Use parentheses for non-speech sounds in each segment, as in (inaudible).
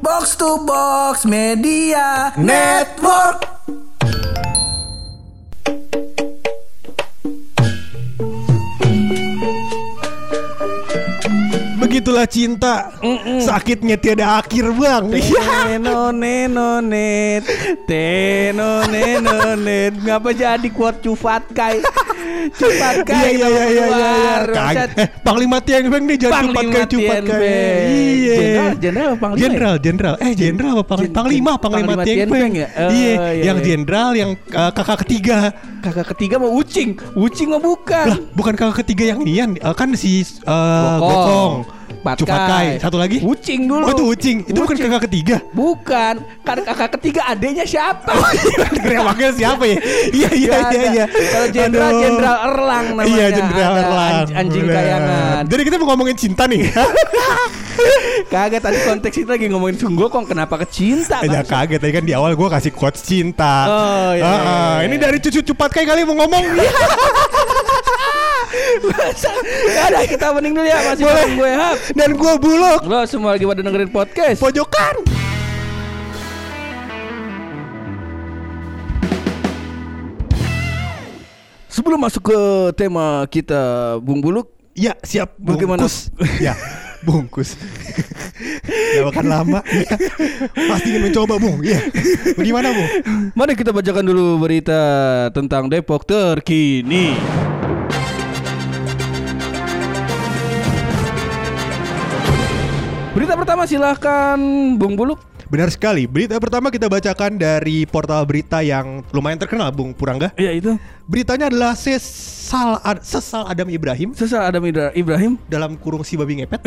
Box to Box Media Network. Begitulah cinta. Sakitnya tiada akhir bang. Teno neno net. Teno neno net. Ngapa jadi kuat cufat kai Cufat kai Iya iya iya iya iya Kagak Eh Panglima Tieng Beng nih Jangan cepat kayak cepat kayak Iya Jenderal Panglima ya? Jenderal, jenderal, eh jenderal apa panglima? Panglima, panglima, Peng. Peng ya? Oh, iya, iya, yang iya. jenderal, yang uh, kakak ketiga. Kakak ketiga mau Ucing Ucing mah bukan Lah, bukan kakak ketiga yang Ian, uh, kan si uh, Patkai. Cupatkai, satu lagi. Ucing dulu Oh itu Ucing, itu bukan Ucing. kakak ketiga. Bukan Kan kakak ketiga adanya siapa (laughs) Gerewaknya siapa ya? Iya iya iya iya. Kalau jenderal jenderal Erlang namanya Iya jenderal Erlang. anj- Anjing Bener. kayangan Jadi kita mau ngomongin cinta nih. (laughs) Kagak tadi konteks itu lagi ngomongin Sunggokong kenapa ke cinta Ya kaget tadi kan di awal gue kasih quotes cinta. Oh, iya, Ah, iya, iya. Ini dari cucu cepat kayak kali mau ngomong. (laughs) Gak ada kita mending dulu ya masih Boleh. bareng gue Hap Dan gue buluk. Lo semua lagi pada dengerin podcast Pojokan. Sebelum masuk ke tema kita Bung Buluk Ya siap Bagaimana? bungkus. ya bungkus. Gak akan lama. Ya. Pasti ingin mencoba bung. Ya. Bagaimana bung? Mari kita bacakan dulu berita tentang Depok terkini Berita pertama silahkan Bung Buluk Benar sekali. Berita pertama kita bacakan dari portal berita yang lumayan terkenal bung Purangga. Ya itu Beritanya adalah sesal Ad- sesal Adam Ibrahim Sesal Adam Idra- Ibrahim dalam kurung si babi ngepet.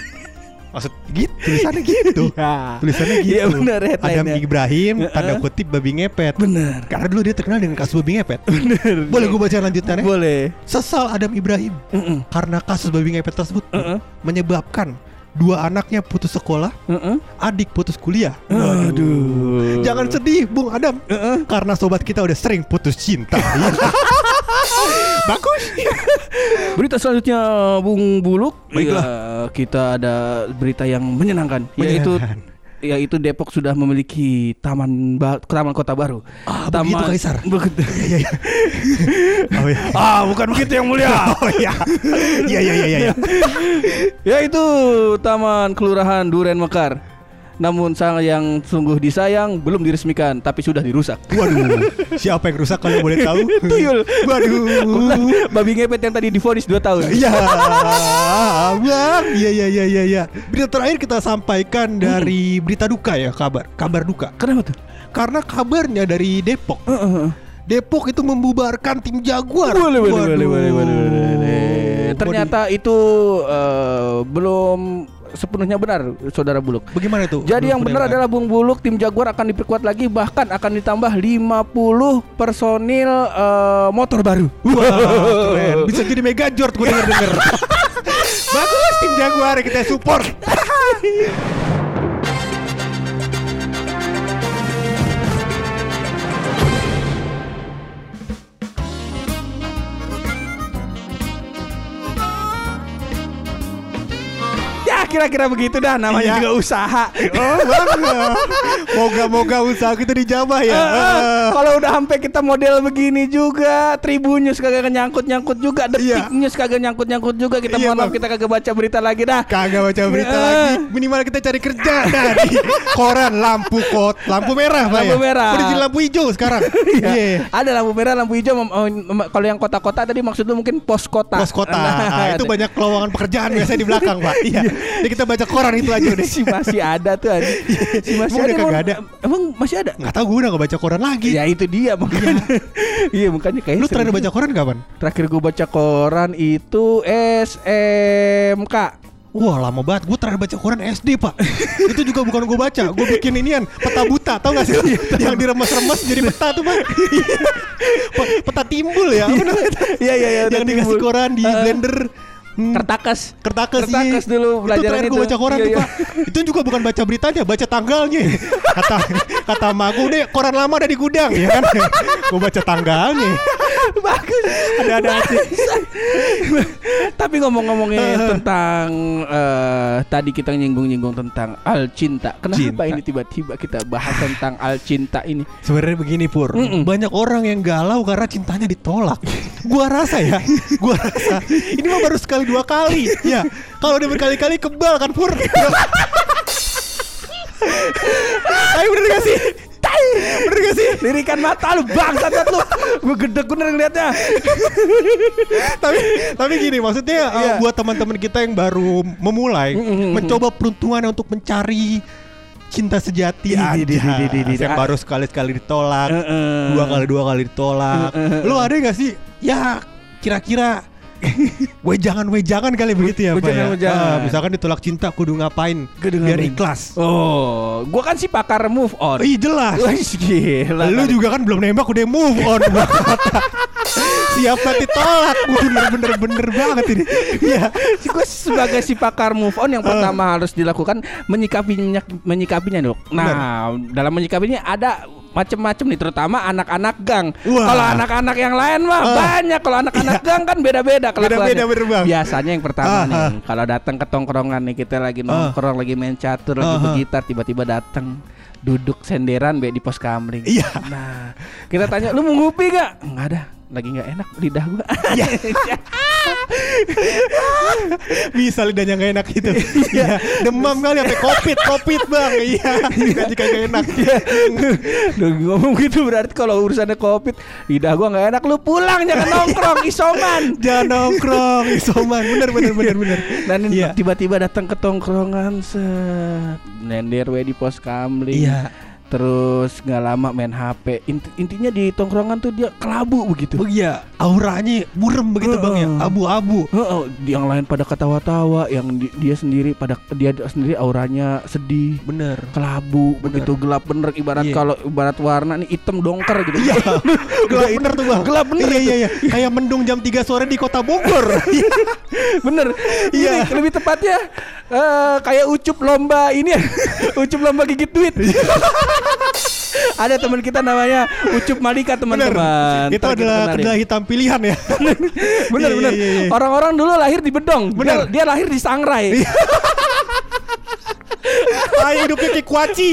(laughs) Maksud gitu tulisannya gitu. (laughs) Ya. Tulisannya gitu. Iya, benar, Adam. Ibrahim tanda Heeh. kutip babi ngepet. Bener Karena dulu dia terkenal dengan kasus babi ngepet. Bener. Boleh gue baca lanjutannya? Boleh Sesal Adam Ibrahim Mm-mm. karena kasus babi ngepet tersebut Heeh. menyebabkan dua anaknya putus sekolah, Heeh. adik putus kuliah. Aduh Jangan sedih, Bung Adam. Karena sobat kita udah sering putus cinta. (laughs) Bagus. Berita selanjutnya Bung Buluk Baiklah. Ya, Kita ada berita yang menyenangkan, Menyenangkan. yaitu Depok sudah memiliki taman ba- taman kota baru. Ah, begitu, Kaisar. Begitu. (laughs) Iya iya. (laughs) Oh iya. ah, bukan begitu yang mulia. (laughs) Oh iya. Iya iya iya iya. yaitu Taman Kelurahan Duren Mekar. Namun sang yang sungguh disayang belum diresmikan tapi sudah dirusak. Waduh. Siapa yang rusak kalau boleh tahu? (laughs) Tuyul. Waduh. Kebetulan (laughs) Babi ngepet yang tadi divonis 2 tahun. Iya, bang. Iya iya iya iya. iya. Berita terakhir kita sampaikan dari berita duka ya kabar, kabar duka. Kenapa tuh? Karena kabarnya dari Depok. Heeh. Depok itu membubarkan tim Jaguar. Boleh, boleh, boleh, boleh, boleh, boleh. Ternyata itu eh, belum sepenuhnya benar, saudara Buluk. Bagaimana itu? Jadi yang benar adalah Bung Buluk tim Jaguar akan diperkuat lagi bahkan akan ditambah 50 personil eh, motor baru. Wah, keren. Bisa jadi Mega Jord gue denger denger. (laughs) Bagus tim Jaguar kita support. (laughs) kira-kira begitu dah namanya Iya. juga usaha. Oh. Moga-moga usaha kita dijabah ya. Eh, Kalau udah sampai kita model begini juga, Tribun News kagak nyangkut-nyangkut juga, Detik Iya. News kagak nyangkut-nyangkut juga. Kita Iya, mohon maaf Bang. kita kagak baca berita lagi dah. Kagak baca berita lagi. Minimal kita cari kerja dari koran lampu kot, lampu merah Pak Lampu ya. merah. Udah jadi lampu hijau sekarang. (laughs) Iya. Ada lampu merah, lampu hijau. mem- Kalau yang kota-kota tadi maksud lu mungkin pos kota. Pos kota. Nah, Nah, itu (laughs) banyak lowongan pekerjaan biasanya di belakang, Pak. (laughs) Iya. Jadi kita baca koran itu aja udah. (laughs) si masih ada tuh anjing. Si masih Emang ada. kagak ada? Emang masih ada? Nggak tahu gue udah nggak baca koran lagi. Ya itu dia makanya. Iya (laughs) makanya kayak Lu terakhir baca koran kapan? Terakhir gue baca koran itu SMK. Wah lama banget, gue terakhir baca koran SD pak (laughs) Itu juga bukan gue baca, gue bikin inian Peta buta, tau gak sih? Yang diremas-remas jadi peta tuh pak Pe- Peta timbul ya? Iya iya iya. Yang dikasih koran di blender Hmm, Kertakas. Kertakas, Kertakas iya. dulu Itu pelajaran terakhir gue itu. baca koran Iya, tuh iya. pak Itu juga bukan baca beritanya, baca tanggalnya Kata kata emak gue, deh koran lama ada di gudang ya kan Gue baca tanggalnya (laughs) Bagus. Ada-ada aja. Tapi ngomong-ngomongin tentang eh, tadi kita nyinggung-nyinggung tentang al cinta. Kenapa Cinta. ini tiba-tiba kita bahas tentang al cinta ini? Sebenarnya begini Pur, Mm-mm. banyak orang yang galau karena cintanya ditolak. gua rasa ya, gua rasa ini mah baru sekali dua kali. Ya, kalau dia berkali-kali kebal kan Pur. (laughs) Ayo bener gak sih? Bener gak sih? Lirikan mata lu bangsat lu. Gue gedek bener ngeliatnya. tapi tapi gini maksudnya uh, Iya. buat teman-teman kita yang baru memulai Mm-mm. mencoba peruntungan untuk mencari cinta sejati aja yang baru sekali-sekali ditolak Heeh. dua kali dua kali ditolak Heeh. lo ada gak sih ya kira-kira (laughs) wejangan wejangan kali begitu ya Pak ya. Ah, misalkan ditolak cinta kudu ngapain Kudu biar ngapain? ikhlas Oh, gua kan si pakar move on. Ih jelas (laughs) Wah, gila. Lu juga kan belum nembak udah move on (laughs) Siap mati tolak Bener-bener bener banget ini Iya gue sebagai si pakar move on yang pertama harus dilakukan menyikapinya menyikapinya dok. Nah dalam menyikapinya ada macem-macem nih terutama anak-anak gang. Kalau anak-anak yang lain mah Ah. banyak. Kalau anak-anak gang kan beda-beda kelakuannya. Beda-beda. Biasanya yang pertama Ah, nih ah. kalau datang ke tongkrongan nih kita lagi nongkrong lagi main catur lagi Ah, ah. bergitar tiba-tiba datang duduk senderan be di pos kamling. Iya. Nah, kita tanya lu mau ngopi gak? Enggak ada. Lagi nggak enak lidah gua. Iya. (laughs) Bisa lidahnya gak enak gitu. Iya. Demam kali sampai covid Covid bang. Iya. Lidahnya kagak enak. Duh, ngomong gitu berarti kalau urusannya covid lidah gua nggak enak. Lu pulang jangan nongkrong isoman. Jangan nongkrong Isoman. Bener bener bener bener. Dan Iya. tiba-tiba datang ke tongkrongan set. Nender we di pos kamling. Iya terus nggak lama main HP Inti- intinya di tongkrongan tuh dia kelabu begitu. Oh iya Auranya Burem begitu bang ya. Abu-abu. Heeh, yang lain pada ketawa-tawa yang di- dia sendiri pada dia sendiri auranya sedih Bener. kelabu begitu gelap bener ibarat Iya. kalau ibarat warna nih hitam dongker gitu. Iya. (laughs) Gelap bener tuh bang. Gelap bener Iya iya iya. Kayak mendung jam 3 sore di kota Bogor. (laughs) Bener. Iya. Lebih tepatnya eh, Kayak ucup lomba ini (laughs) Ucup lomba gigit duit. (laughs) Ada teman kita namanya Ucup Malika teman-teman. Itu adalah kedai hitam pilihan ya. (laughs) Bener Iya, bener. iya, iya. Orang-orang dulu lahir di Bedong. Bener. Dia, dia lahir di Sangrai. Kayak hidupnya kayak kuaci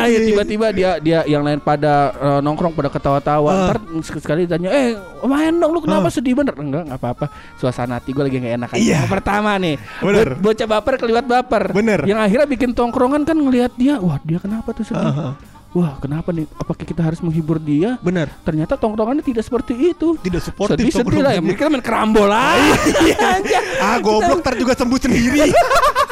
Nah ya tiba-tiba dia dia yang lain pada eh, nongkrong pada ketawa-tawa. Ah. Ntar sekali tanya, eh main dong lu kenapa Ah. sedih bener? Enggak nggak apa-apa. Suasana hati gue lagi nggak enak aja. Iya. Yang pertama nih, Bener. bo- bocah baper keliwat baper. Bener. Yang akhirnya bikin tongkrongan kan ngelihat dia, wah dia kenapa tuh sedih? Ah, ah. Wah kenapa nih? Apakah kita harus menghibur dia? Bener Ternyata tongkrongannya tidak seperti itu. Tidak suportif sedih sedih lah ya. tongkrongannya. Mungkin main kerambol lah. Ah (laughs) goblok ntar juga sembuh sendiri (laughs)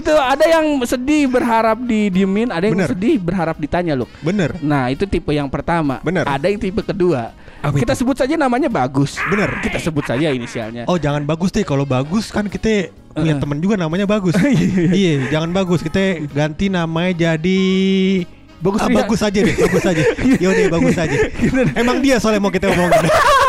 itu ada yang sedih berharap didiemin, ada yang Bener. sedih berharap ditanya loh. Bener. Nah itu tipe yang pertama. Bener. Ada yang tipe kedua. Apa Kita itu? sebut saja namanya Bagus. Bener. Kita sebut saja inisialnya. Oh jangan bagus deh. Kalau bagus kan kita punya Heeh. temen juga namanya bagus. (laughs) Iya jangan bagus. Kita ganti namanya jadi Bagus ah, bagus aja deh Bagus aja. (laughs) Yaudah bagus aja. Emang dia soalnya mau kita omongin (laughs)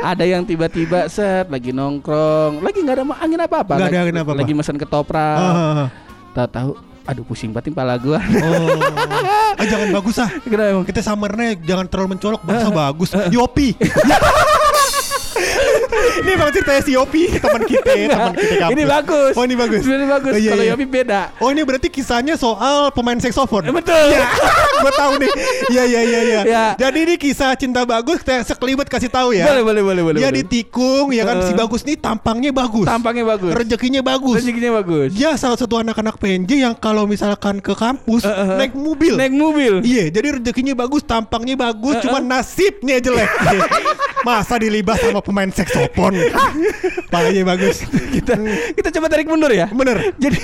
Ada yang tiba-tiba set Lagi nongkrong. Lagi nggak ada angin apa-apa Nggak ada Lagi- angin apa-apa. Lagi mesen ketoprak. Ah, ah, ah. Tahu-tahu Aduh pusing banget kepala gua. Oh. Ah, Jangan bagus ah. Kenapa? Emang? Kita summernya jangan terlalu mencolok Bangsa (laughs) bagus. Yopi (laughs) Ini emang ceritanya si Yopi Teman kita Teman kita kampus Ini bagus Oh ini bagus Ini bagus Oh, iya, Kalau iya. Yopi beda Oh ini berarti kisahnya soal pemain saksofon Betul (laughs) Gue tahu nih Iya iya iya iya Ya. Jadi ini kisah cinta bagus Kita sekelibat kasih tahu ya Boleh boleh boleh boleh Dia boleh. ditikung ya kan Si Eh. bagus nih tampangnya bagus Tampangnya bagus Rezekinya bagus Rezekinya bagus Dia salah satu anak-anak PNJ yang kalau misalkan ke kampus Eh, eh, eh. naik mobil. Naik mobil Iya, jadi rezekinya bagus, tampangnya bagus, Eh, cuma eh. nasibnya jelek. (laughs) Masa dilibas sama pemain saksofon? Palanya bagus. kita kita coba tarik mundur ya. Bener. Jadi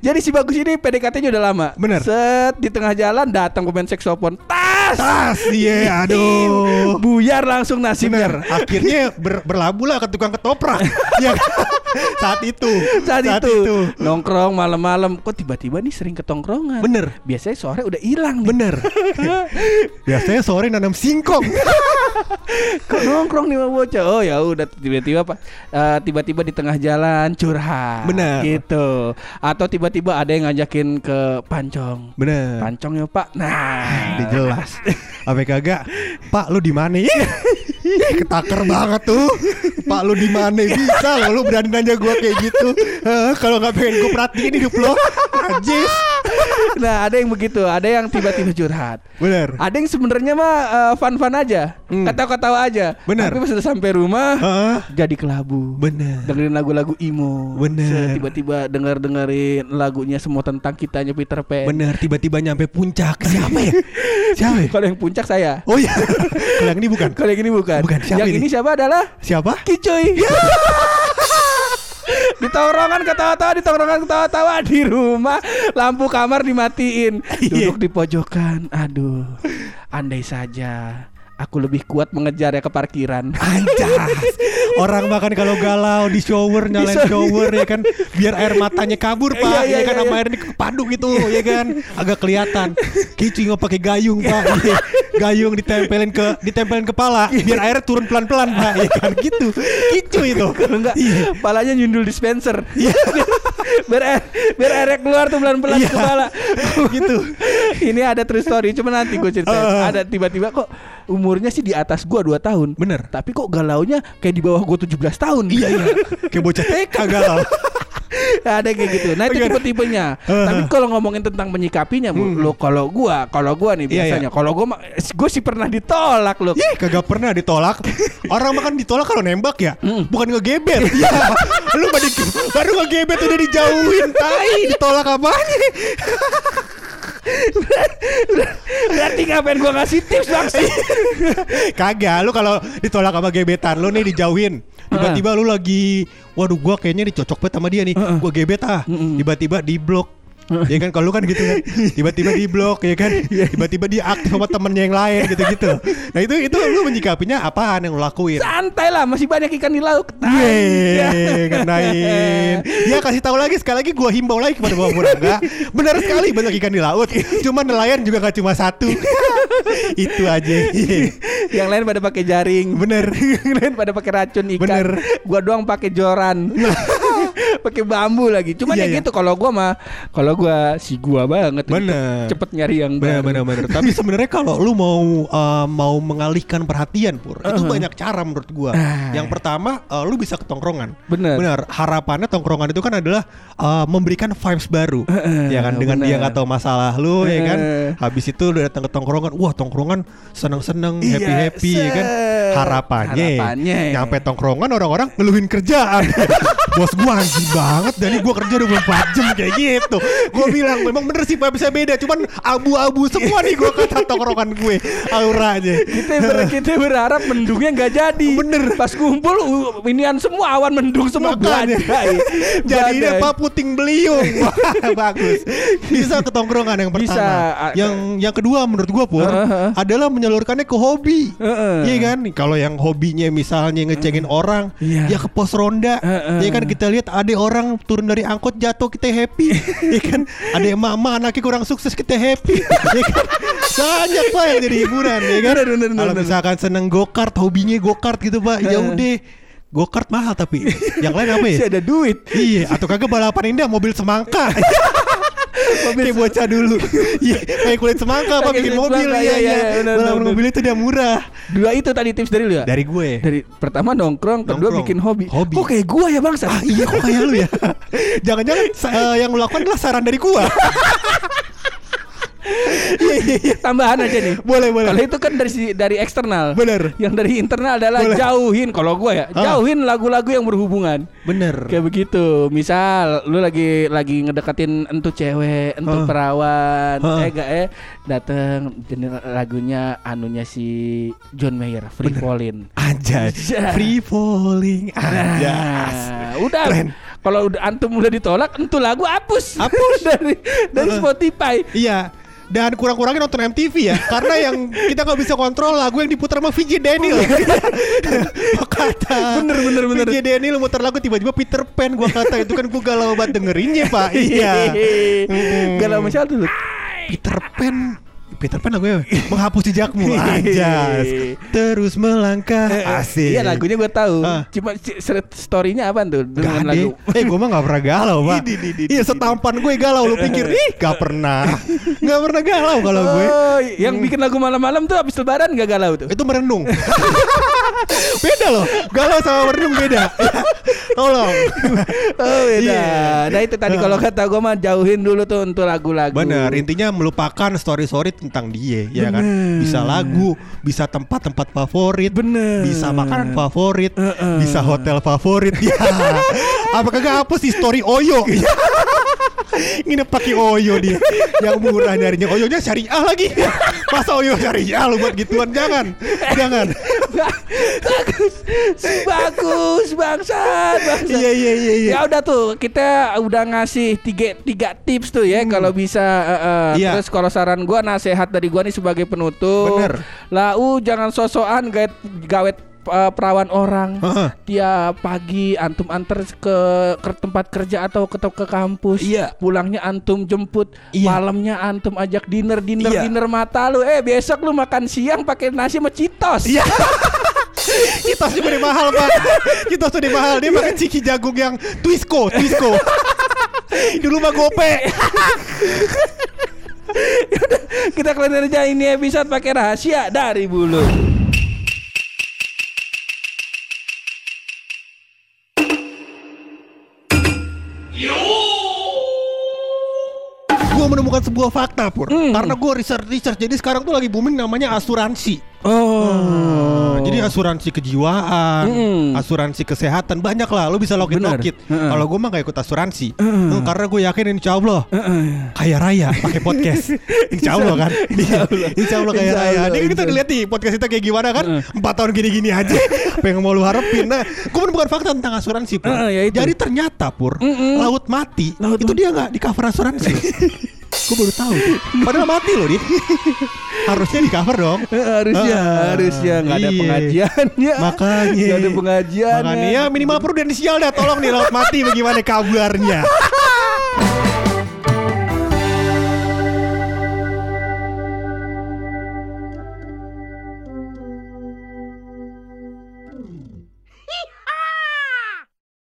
jadi si bagus ini PDKT-nya udah lama. Bener. Set di tengah jalan datang pemain saksofon. Tas. Tas, iya, aduh. Buyar langsung nasibnya. Bener. Akhirnya ber, berlabuh lah ke tukang ketoprak. (laughs) Iya. Saat itu. Saat, itu, nongkrong malam-malam kok tiba-tiba nih sering ketongkrongan. Bener. Biasanya sore udah hilang. Bener. (laughs) Biasanya sore nanam singkong. (laughs) Kok nongkrong nih sama bocah? Oh ya udah tiba-tiba pak eh, tiba-tiba di tengah jalan curhat. Bener. Gitu. Atau tiba-tiba ada yang ngajakin ke pancong. Bener. Pancong ya pak. Nah, (laughs) Udah jelas. Apa kagak? Pak lu di mana? Ketaker banget tuh. Pak lu di mana? Bisa lo lu berani nanya gua kayak gitu. Eh, Kalau nggak pengen gua perhatiin hidup lo. Najis. Nah, ada yang begitu, ada yang tiba-tiba curhat. Bener. Ada yang sebenarnya mah eh, fun-fun aja, Hmm. ketawa-ketawa aja. Bener. Tapi pas udah sampai rumah Heeh. jadi kelabu. Bener. Dengerin lagu-lagu emo. Bener. Se- Tiba-tiba denger-dengerin lagunya semua tentang kitanya Peter Pan. Bener. Tiba-tiba nyampe puncak. (laughs) Siapa ya? Siapa ya? Kalau yang puncak saya. Oh iya. (laughs) Kalau yang ini bukan. Kalau yang ini bukan. Bukan, siapa yang ini? ini siapa adalah Siapa? Kicuy. Di tongkrongan ketawa-tawa, di tongkrongan ketawa-tawa di rumah lampu kamar dimatiin, Iya. duduk di pojokan. Aduh, andai saja aku lebih kuat mengejar ya ke parkiran. Anjas Orang makan kalau galau di shower nyalain Di shower ya kan biar air matanya kabur pak Iya, iya, ya kan iya, sama iya. air ini kepadu gitu ya kan agak kelihatan kicu nggak pakai gayung pak Iya. gayung ditempelin ke ditempelin kepala biar airnya turun pelan pelan pak ya kan gitu kicu itu Kalau enggak, Iya. palanya nyundul dispenser. (laughs) biar air, biar airnya keluar tuh pelan-pelan Iya. ke kepala. gitu Ini ada true story, cuma nanti gue ceritain. Uh. Ada tiba-tiba kok umurnya sih di atas gua 2 tahun. Bener. Tapi kok galaunya kayak di bawah gua 17 tahun. iya iya kayak bocah TK galau (laughs) ada kayak gitu. Nah itu Oke. tipe-tipenya. Uh. Tapi kalau ngomongin tentang menyikapinya, Bu, lo kalau gua, kalau gua nih Hmm. Iya, biasanya, kalau gua gua sih pernah ditolak loh. Ih kagak pernah ditolak Orang makan ditolak kalau nembak ya Bukan ngegebet (laughs) ya, Lu baru, baru ngegebet udah dijauhin Tai ditolak apanya (laughs) Berarti ngapain gua ngasih tips langsung? Kagak Lu kalau ditolak sama gebetan Lu nih dijauhin. Tiba-tiba lu lagi Waduh gua kayaknya dicocok banget sama dia nih. Gua gebet ah. Tiba-tiba di blok Ya kan kalau lu kan gitu kan Tiba-tiba di blok ya kan Tiba-tiba dia aktif sama temennya yang lain gitu-gitu Nah itu itu lu menyikapinya apaan yang lu lakuin Santai lah, masih banyak ikan di laut. Yeay, kenain. Ya kasih tahu lagi sekali lagi gua himbau lagi kepada Bapak Burangga. Benar sekali banyak ikan di laut. Cuma nelayan juga gak cuma satu. (laughs) Itu aja. Yang lain pada pakai jaring. Bener. Yang lain pada pakai racun ikan. Bener. Gua doang pakai joran. (laughs) (laughs) pakai bambu lagi. Cuman Iya, ya iya. gitu kalau gua mah kalau gua si gua banget Bener. cepet nyari yang Bener baru. bener bener. Tapi sebenarnya kalau lu mau uh, mau mengalihkan perhatian pur, itu banyak cara menurut gua. Ah. Yang pertama, uh, lu bisa ke tongkrongan. Bener. Bener. Harapannya tongkrongan itu kan adalah uh, memberikan vibes baru. ya kan dengan dia bener. nggak tahu masalah lu ya kan. Eh. Habis itu lu datang ke tongkrongan, wah tongkrongan seneng-seneng, Iya, happy-happy ya kan. Harapannya, Harapannya. nyampe tongkrongan orang-orang ngeluhin kerjaan. (laughs) Bos gua anjing banget dari gua kerja 24 jam kayak gitu. Gua bilang memang bener sih bisa beda, cuman abu-abu semua nih gua kata tongkrongan gue. Auranya. kita ber- (laughs) kita berharap mendungnya nggak jadi. Bener. Pas kumpul uh, inian semua awan mendung semua Makanya. Jadi ini apa puting beliung. (laughs) Bagus. Bisa ke tongkrongan yang pertama. Bisa. Yang yang kedua menurut gua Pur Heeh. adalah menyalurkannya ke hobi. Heeh. Iya kan? Kalau yang hobinya misalnya ngecengin orang, Iya. ya ke pos ronda. Heeh. Ya kan kita lihat ada orang turun dari angkot jatuh kita happy. (laughs) ya kan? Ada emak-emak anaknya kurang sukses kita happy. (laughs) ya kan? Banyak Pak yang jadi hiburan ya kan? Bener, bener, bener, Kalau misalkan seneng go-kart, hobinya go-kart gitu Pak. Ya udah Go-kart mahal tapi Yang lain apa ya? (laughs) Masih ada duit. Iya, atau kagak balapan indah mobil semangka. Mobil bocah dulu. (laughs) Iya, kayak kulit semangka apa bikin mobil iya iya, iya. iya, benar. mobil itu udah murah. Dua itu tadi tips dari lu ya? Dari gue. Dari pertama nongkrong, kedua bikin hobi. Hobi. Kok kayak gua ya bang? Ah iya kok kayak lu ya. (laughs) Jangan-jangan eh, yang lu lakukan adalah saran dari gua. (laughs) (laughs) Tambahan aja nih. Boleh boleh. Kalau itu kan dari si- dari eksternal. Bener. Yang dari internal adalah Boleh. jauhin. Kalau gua ya, Ah. jauhin lagu-lagu yang berhubungan. Bener. Kayak begitu. Misal lu lagi lagi ngedekatin entu cewek, entu Ah. perawan, Ah. eh gak eh dateng lagunya anunya si John Mayer, Free Fallin'. Anjay. Anjay. Free falling. Anjas. Nah, udah. Keren. Kalau udah antum udah ditolak, entu lagu hapus. Hapus. (laughs) dari dari. Spotify. Iya. Dan kurang-kurangin nonton MTV ya. (laughs) Karena yang kita nggak bisa kontrol lagu yang diputar sama VJ Daniel. Gua (laughs) kata Bener, bener, bener. VJ Daniel muter lagu tiba-tiba Peter Pan Gua kata itu kan gua galau banget dengerinnya pak. (laughs) Iya. Mm-mm. Galau misal dulu. Peter Pan Peter Pan lagunya menghapus jejakmu. Anjas. Terus melangkah. Asik. Iya lagunya gue tahu. Ah. Cuma story-nya apa tuh? Gak dengan ada. lagu? Eh gue mah gak pernah galau pak. Iya setampan gue galau. Lu pikir Ih gak pernah. Gak pernah galau kalau gue. Oh, yang bikin lagu malam-malam tuh habis lebaran gak galau tuh. Itu merenung. (laughs) Beda loh. Galau sama merenung beda. (laughs) Tolong. Oh beda. Iya. Nah itu tadi kalau kata gue mah jauhin dulu tuh untuk lagu-lagu. Bener, intinya melupakan story-story tentang dia, ya kan? Bisa lagu, bisa tempat-tempat favorit, Bener. bisa makanan favorit, bisa hotel favorit. Ya. (laughs) Apakah gak hapus di story Oyo? (laughs) Nginep pakai Oyo dia. Yang murah nyarinya Oyonya syariah lagi. Masa Oyo syariah lu buat gituan? Jangan. Jangan. bagus, bagus bangsat, bangsat. Iya iya iya iya. Ya udah tuh kita udah ngasih tiga tiga tips tuh ya kalau bisa eh, Hmm. Iya. terus kalau saran gua nasihat dari gua nih sebagai penutup. Bener. Lau jangan sosokan gawet gawet eh, perawan orang. Heeh. Tiap pagi antum antar ke, ke tempat kerja atau ke ke kampus. Iya. Pulangnya antum jemput. Iya. Malamnya antum ajak dinner dinner Iya. dinner mata lu. Eh besok lu makan siang pakai nasi sama citos. Iya. (laughs) Kitos juga udah mahal pak Kitos udah mahal Dia makan ciki jagung yang Twisco Twisco (laughs) Dulu mah gope (laughs) Kita kalian aja ini episode pakai rahasia dari bulu. Menemukan sebuah fakta pur. Karena gue research-research Jadi sekarang tuh lagi booming namanya asuransi. Oh. Nah, Jadi asuransi kejiwaan Mm. Asuransi kesehatan Banyak lah. Lu bisa lokit-lokit Bener. Heeh. Kalau gue mah gak ikut asuransi. Hmm, Karena gue yakin insya Allah Kaya raya pakai podcast. (laughs) Insya Allah kan? Iya, Insya Allah kaya Insya raya. Allah, Ini kita lihat nih Podcast kita kayak gimana kan? Empat tahun gini-gini aja. (laughs) Apa yang mau lu harapin? Nah gue menemukan fakta tentang asuransi pur. Heeh, ya itu. Jadi ternyata pur Laut mati Laut Itu dia gak di cover asuransi (laughs) Gue baru tahu. (laughs) Padahal mati loh dia Harusnya di cover dong. (laughs) Harusnya Ah, harusnya. Nggak ada iya. pengajiannya. (laughs) Makanya. Nggak ada pengajian Makanya ya minimal prudensial dah. Tolong nih laut mati bagaimana kabarnya